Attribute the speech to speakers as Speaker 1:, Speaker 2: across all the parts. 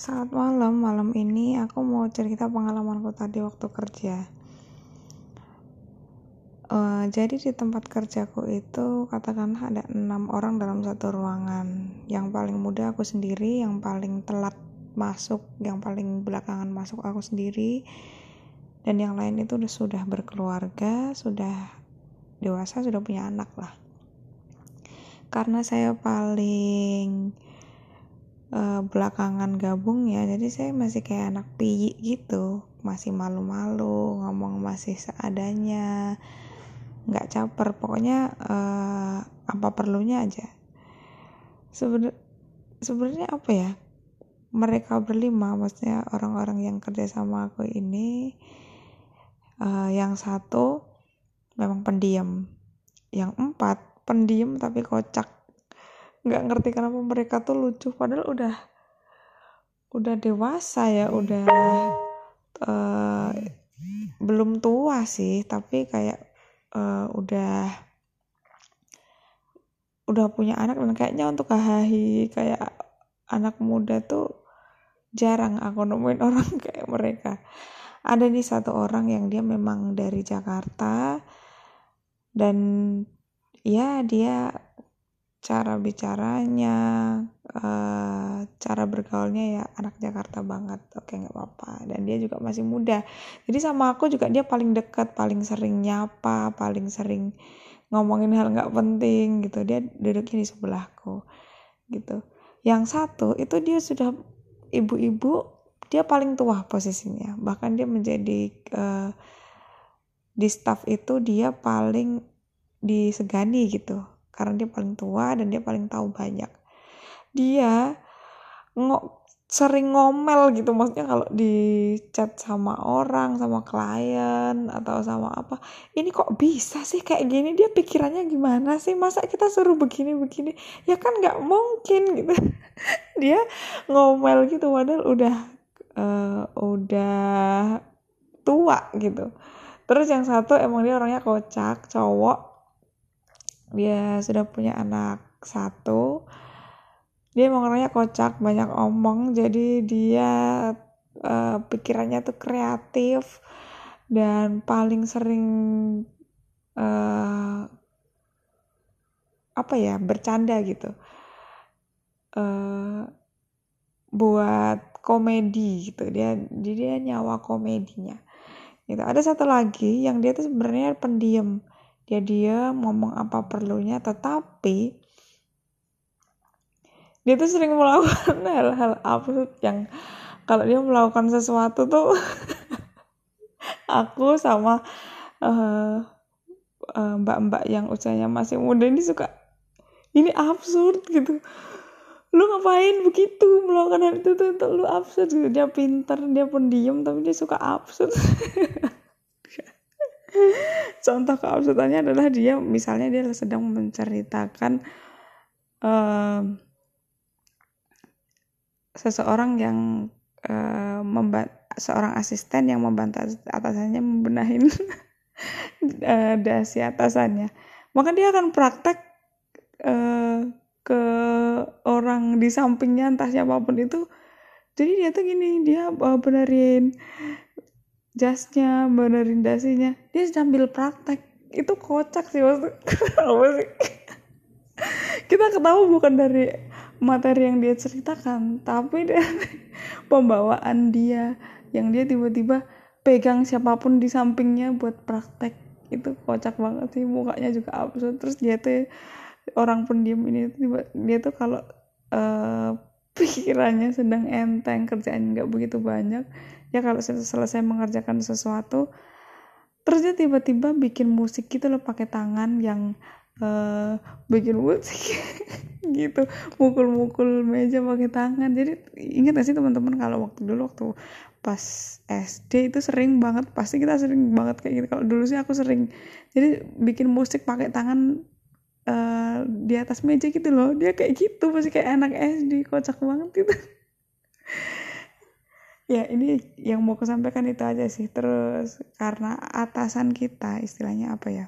Speaker 1: Saat malam, malam ini aku mau cerita pengalamanku tadi waktu kerja. Uh, jadi di tempat kerjaku itu katakanlah ada enam orang dalam satu ruangan. Yang paling muda aku sendiri, yang paling telat masuk, yang paling belakangan masuk aku sendiri, dan yang lain itu sudah berkeluarga, sudah dewasa, sudah punya anak lah. Karena saya paling uh, belakangan gabung ya. Jadi saya masih kayak anak piyi gitu. Masih malu-malu ngomong masih seadanya nggak caper. Pokoknya uh, apa perlunya aja. Sebenarnya sebenarnya apa ya? Mereka berlima maksudnya orang-orang yang kerja sama aku ini uh, yang satu memang pendiam. Yang empat pendiam tapi kocak nggak ngerti kenapa mereka tuh lucu. Padahal udah udah dewasa ya udah uh, belum tua sih. Tapi kayak uh, udah udah punya anak dan kayaknya untuk hahahi kayak anak muda tuh jarang aku nemuin orang kayak mereka. Ada nih satu orang yang dia memang dari Jakarta dan ya dia cara bicaranya uh, cara bergaulnya ya anak Jakarta banget. Oke nggak apa-apa. Dan dia juga masih muda. Jadi sama aku juga dia paling dekat paling sering nyapa paling sering ngomongin hal nggak penting gitu. Dia duduknya di sebelahku gitu. Yang satu itu dia sudah ibu-ibu dia paling tua posisinya. Bahkan dia menjadi uh, di staff itu dia paling disegani gitu karena dia paling tua dan dia paling tahu banyak. Dia ngok sering ngomel gitu maksudnya kalau di chat sama orang sama klien atau sama apa ini kok bisa sih kayak gini? Dia pikirannya gimana sih? Masa kita suruh begini begini ya kan nggak mungkin gitu. Dia ngomel gitu padahal udah uh, udah tua gitu. Terus yang satu emang dia orangnya kocak cowok dia sudah punya anak satu. Dia emang orangnya kocak banyak omong. Jadi dia uh, pikirannya tuh kreatif dan paling sering uh, apa ya bercanda gitu. Uh, buat komedi gitu. Dia jadi dia nyawa komedinya gitu. Ada satu lagi yang dia tuh sebenarnya pendiam ya dia ngomong apa perlunya tetapi dia tuh sering melakukan hal-hal absurd yang kalau dia melakukan sesuatu tuh aku sama uh, mbak-mbak yang usianya masih muda ini suka ini absurd gitu. Lu ngapain begitu melakukan hal itu tuh, tuh lu absurd? Gitu dia pinter dia pendiam tapi dia suka absurd contoh keabsurdannya adalah dia misalnya dia sedang menceritakan uh, seseorang yang uh, seorang asisten yang membantu atasannya membenahin dasi atasannya. Maka dia akan praktek uh, ke orang di sampingnya entah siapa pun itu. Jadi dia tuh gini dia uh, benerin jasnya benerin dasinya dia sambil praktek. Itu kocak sih maksud apa sih? Kita ketahui bukan dari materi yang dia ceritakan tapi dari pembawaan dia yang dia tiba-tiba pegang siapa pun di sampingnya buat praktek. Itu kocak banget sih mukanya juga absurd. Terus dia tuh orang pendiam ini tiba dia tuh kalau uh, pikirannya sedang enteng kerjaan nggak begitu banyak. Ya kalau selesai mengerjakan sesuatu terus dia tiba-tiba bikin musik gitu loh pakai tangan yang uh, bikin musik gitu. Mukul-mukul meja pakai tangan. Jadi ingat gak sih teman-teman kalau waktu dulu waktu pas SD itu sering banget pasti kita sering banget kayak gitu. Kalau dulu sih aku sering. Jadi bikin musik pakai tangan uh, di atas meja gitu loh. Dia kayak gitu pasti kayak anak SD kocak banget gitu ya ini yang mau aku sampaikan itu aja sih. Terus karena atasan kita istilahnya apa ya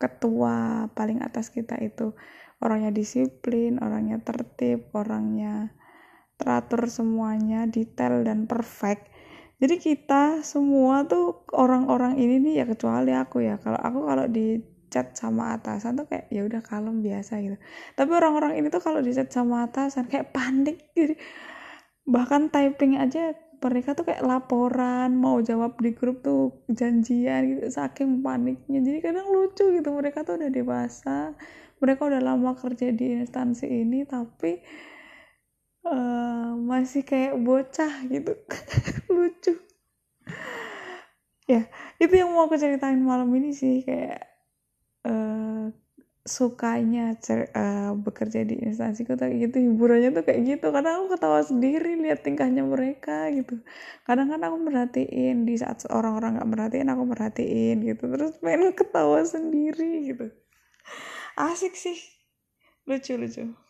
Speaker 1: ketua paling atas kita itu orangnya disiplin orangnya tertib orangnya teratur semuanya detail dan perfect. Jadi kita semua tuh orang-orang ini nih ya kecuali aku ya. Kalau aku kalau di chat sama atasan tuh kayak ya udah kalem biasa gitu. Tapi orang-orang ini tuh kalau di chat sama atasan kayak panik gitu bahkan typing aja mereka tuh kayak laporan mau jawab di grup tuh janjian gitu saking paniknya. Jadi kadang lucu gitu mereka tuh udah dewasa mereka udah lama kerja di instansi ini tapi uh, masih kayak bocah gitu. Lucu. Ya itu yang mau aku ceritain malam ini sih kayak uh, sukanya uh, bekerja di instansi kota gitu hiburannya tuh kayak gitu. Kadang aku ketawa sendiri lihat tingkahnya mereka gitu. Kadang kan aku merhatiin di saat orang-orang nggak merhatiin aku merhatiin gitu. Terus pengen ketawa sendiri gitu. Asik sih. Lucu lucu